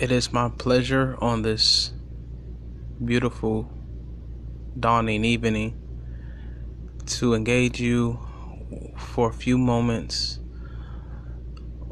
It is my pleasure on this beautiful dawning evening to engage you for a few moments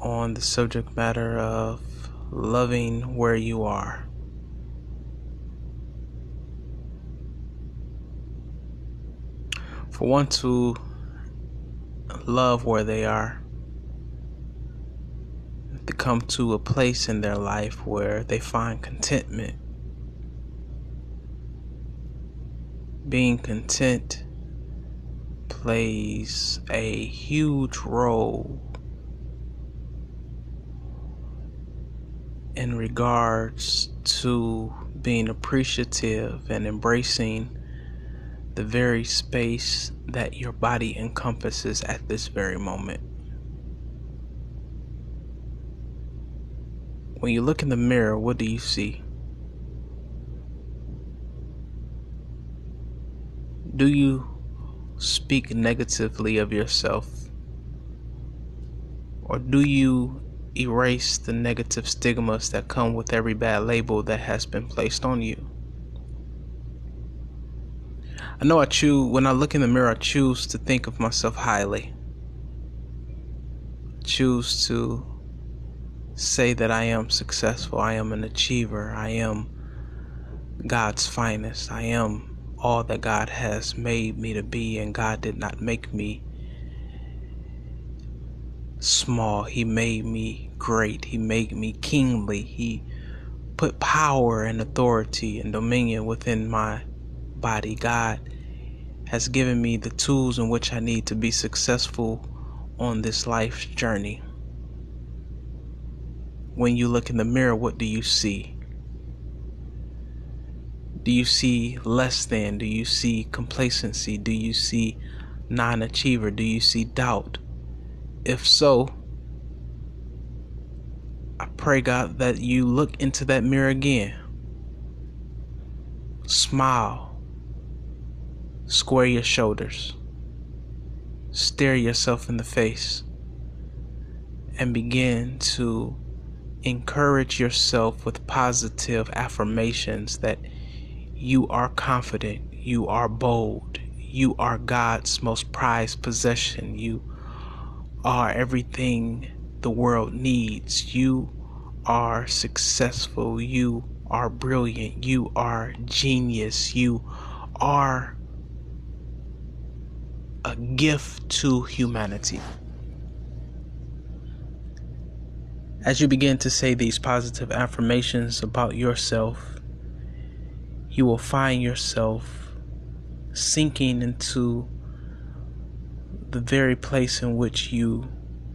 on the subject matter of loving where you are. For one to love where they are, to come to a place in their life where they find contentment. Being content plays a huge role in regards to being appreciative and embracing the very space that your body encompasses at this very moment. When you look in the mirror, what do you see? Do you speak negatively of yourself? Or do you erase the negative stigmas that come with every bad label that has been placed on you? I know I choose, when I look in the mirror, I choose to think of myself highly. I choose to say that I am successful, I am an achiever, I am God's finest, I am all that God has made me to be, and God did not make me small. He made me great. He made me kingly. He put power and authority and dominion within my body. God has given me the tools in which I need to be successful on this life's journey. When you look in the mirror, what do you see? Do you see less than? Do you see complacency? Do you see non achiever? Do you see doubt? If so, I pray, God, that you look into that mirror again. Smile. Square your shoulders. Stare yourself in the face. And begin to encourage yourself with positive affirmations that you are confident, you are bold, you are God's most prized possession, you are everything the world needs, you are successful, you are brilliant, you are genius, you are a gift to humanity. As you begin to say these positive affirmations about yourself, you will find yourself sinking into the very place in which you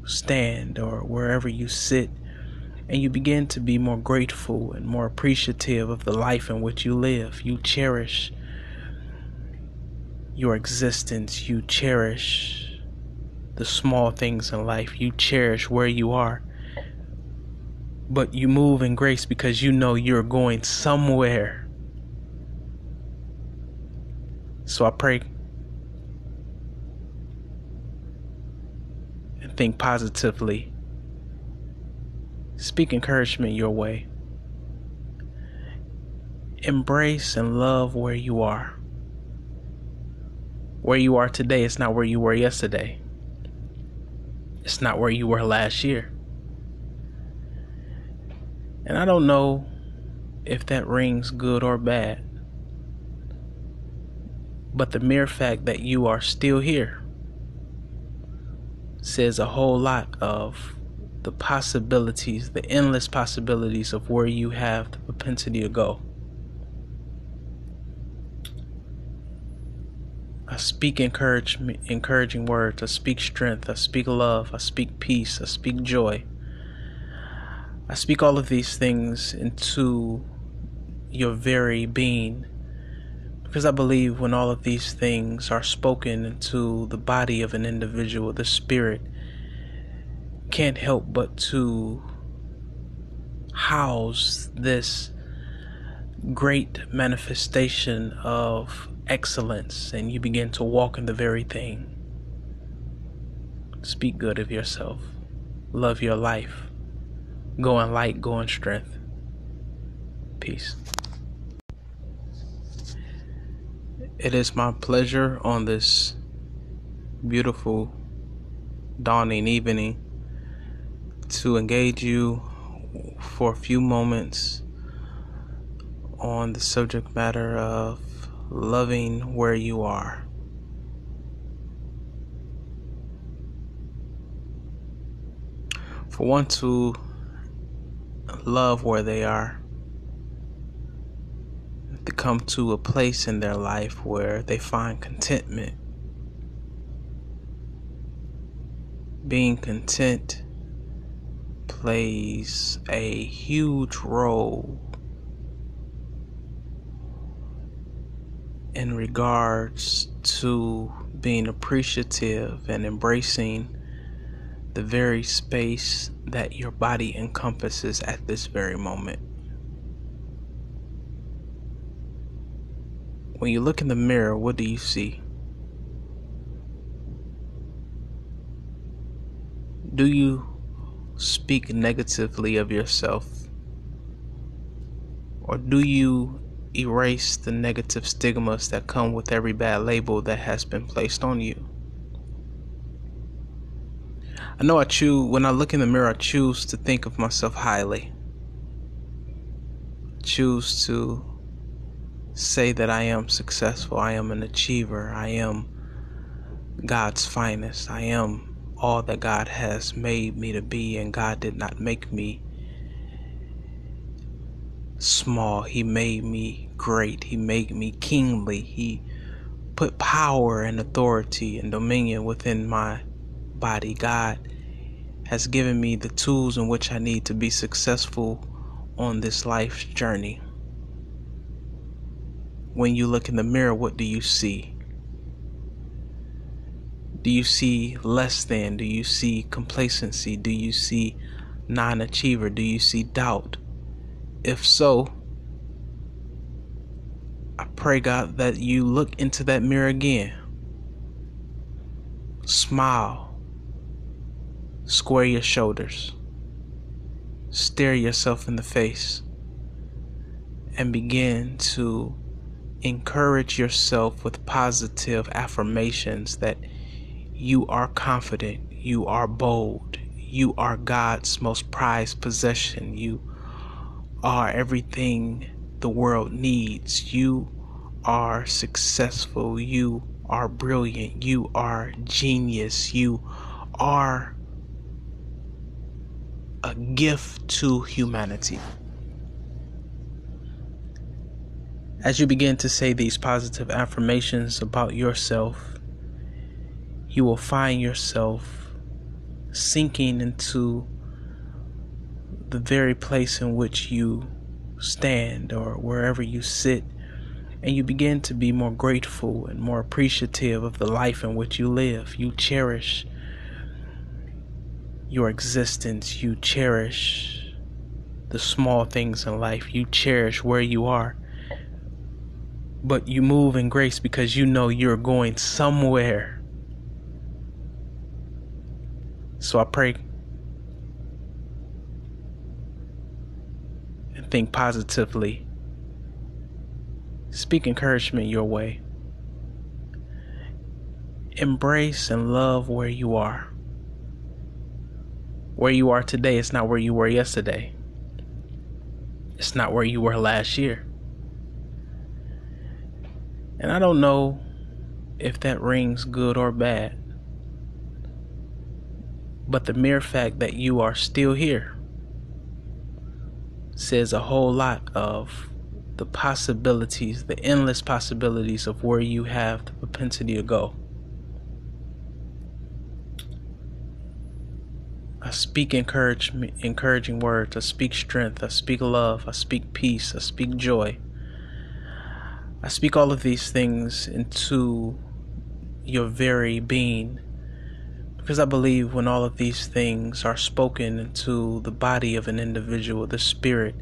stand or wherever you sit, and you begin to be more grateful and more appreciative of the life in which you live. You cherish your existence, you cherish the small things in life, you cherish where you are but you move in grace because you know you're going somewhere. So I pray and think positively. Speak encouragement your way. Embrace and love where you are. Where you are today is not where you were yesterday. It's not where you were last year. And I don't know if that rings good or bad. But the mere fact that you are still here says a whole lot of the possibilities, the endless possibilities of where you have the propensity to go. I speak encouragement, encouraging words. I speak strength. I speak love. I speak peace. I speak joy. I speak all of these things into your very being because I believe when all of these things are spoken into the body of an individual, the spirit can't help but to house this great manifestation of excellence, and you begin to walk in the very thing. Speak good of yourself, love your life Go in light, go in strength. Peace. It is my pleasure on this beautiful dawning evening to engage you for a few moments on the subject matter of loving where you are. For one to love where they are, to come to a place in their life where they find contentment. Being content plays a huge role in regards to being appreciative and embracing the very space that your body encompasses at this very moment. When you look in the mirror, what do you see? Do you speak negatively of yourself? Or do you erase the negative stigmas that come with every bad label that has been placed on you? I know I choose, when I look in the mirror, I choose to think of myself highly. Choose to say that I am successful, I am an achiever, I am God's finest, I am all that God has made me to be, and God did not make me small. He made me great. He made me kingly. He put power and authority and dominion within my body. God has given me the tools in which I need to be successful on this life's journey. When you look in the mirror, what do you see? Do you see less than? Do you see complacency? Do you see non achiever? Do you see doubt? If so, I pray, God, that you look into that mirror again. Smile. Square your shoulders. Stare yourself in the face. And begin to encourage yourself with positive affirmations that you are confident, you are bold, you are God's most prized possession, you are everything the world needs, you are successful, you are brilliant, you are genius, you are a gift to humanity. As you begin to say these positive affirmations about yourself, you will find yourself sinking into the very place in which you stand or wherever you sit, and you begin to be more grateful and more appreciative of the life in which you live. You cherish your existence, you cherish the small things in life, you cherish where you are. But you move in grace because you know you're going somewhere So I pray and think positively. Speak encouragement your way. Embrace and love where you are. Where you are today is not where you were yesterday. It's not where you were last year. And I don't know if that rings good or bad. But the mere fact that you are still here says a whole lot of the possibilities, the endless possibilities of where you have the propensity to go. Speak encouragement, encouraging words. I speak strength. I speak love. I speak peace. I speak joy. I speak all of these things into your very being because I believe when all of these things are spoken into the body of an individual, the spirit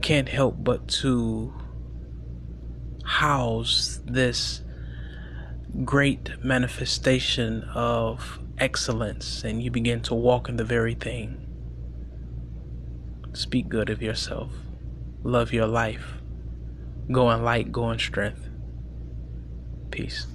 can't help but to house this great manifestation of excellence, and you begin to walk in the very thing. Speak good of yourself. Love your life. Go in light, go in strength. Peace.